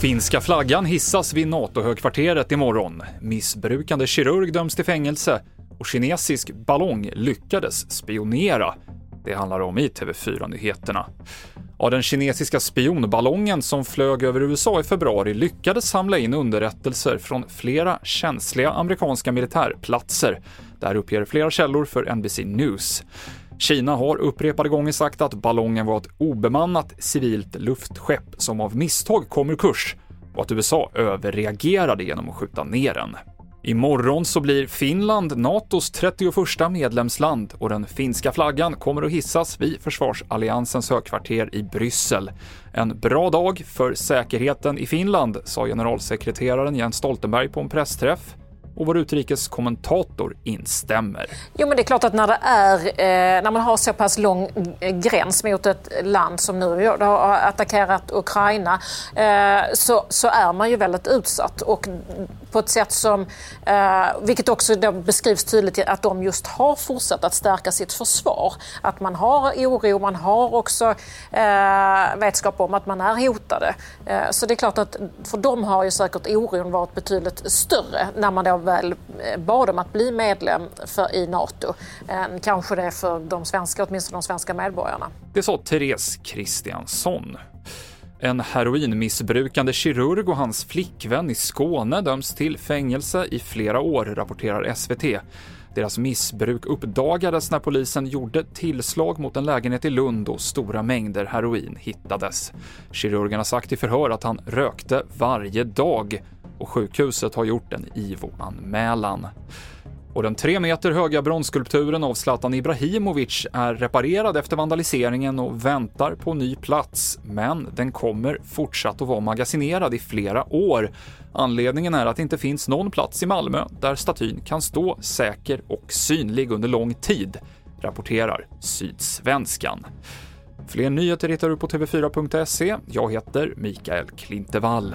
Finska flaggan hissas vid NATO-högkvarteret imorgon. Missbrukande kirurg döms till fängelse och kinesisk ballong lyckades spionera. Det handlar om i TV4-nyheterna. Ja, den kinesiska spionballongen som flög över USA i februari lyckades samla in underrättelser från flera känsliga amerikanska militärplatser. Där uppger flera källor för NBC News. Kina har upprepade gånger sagt att ballongen var ett obemannat civilt luftskepp som av misstag kom ur kurs och att USA överreagerade genom att skjuta ner den. Imorgon så blir Finland NATOs 31 medlemsland och den finska flaggan kommer att hissas vid försvarsalliansens högkvarter i Bryssel. En bra dag för säkerheten i Finland, sa generalsekreteraren Jens Stoltenberg på en pressträff och vår utrikeskommentator instämmer. Jo, men det är klart att när, det är, eh, när man har så pass lång eh, gräns mot ett land som nu har attackerat Ukraina eh, så, så är man ju väldigt utsatt. Och på ett sätt som, eh, vilket också då beskrivs tydligt att de just har fortsatt att stärka sitt försvar. Att man har oro, man har också eh, vetskap om att man är hotade. Eh, så det är klart att för dem har ju säkert oron varit betydligt större när man då väl eh, bad om att bli medlem för, i Nato än kanske det för de svenska, åtminstone de svenska medborgarna. Det sa Therese Kristiansson. En heroinmissbrukande kirurg och hans flickvän i Skåne döms till fängelse i flera år, rapporterar SVT. Deras missbruk uppdagades när polisen gjorde tillslag mot en lägenhet i Lund och stora mängder heroin hittades. Kirurgen har sagt i förhör att han rökte varje dag och sjukhuset har gjort en IVO-anmälan. Och den tre meter höga bronsskulpturen av Zlatan Ibrahimovic är reparerad efter vandaliseringen och väntar på ny plats, men den kommer fortsatt att vara magasinerad i flera år. Anledningen är att det inte finns någon plats i Malmö där statyn kan stå säker och synlig under lång tid, rapporterar Sydsvenskan. Fler nyheter hittar du på tv4.se. Jag heter Mikael Klintevall.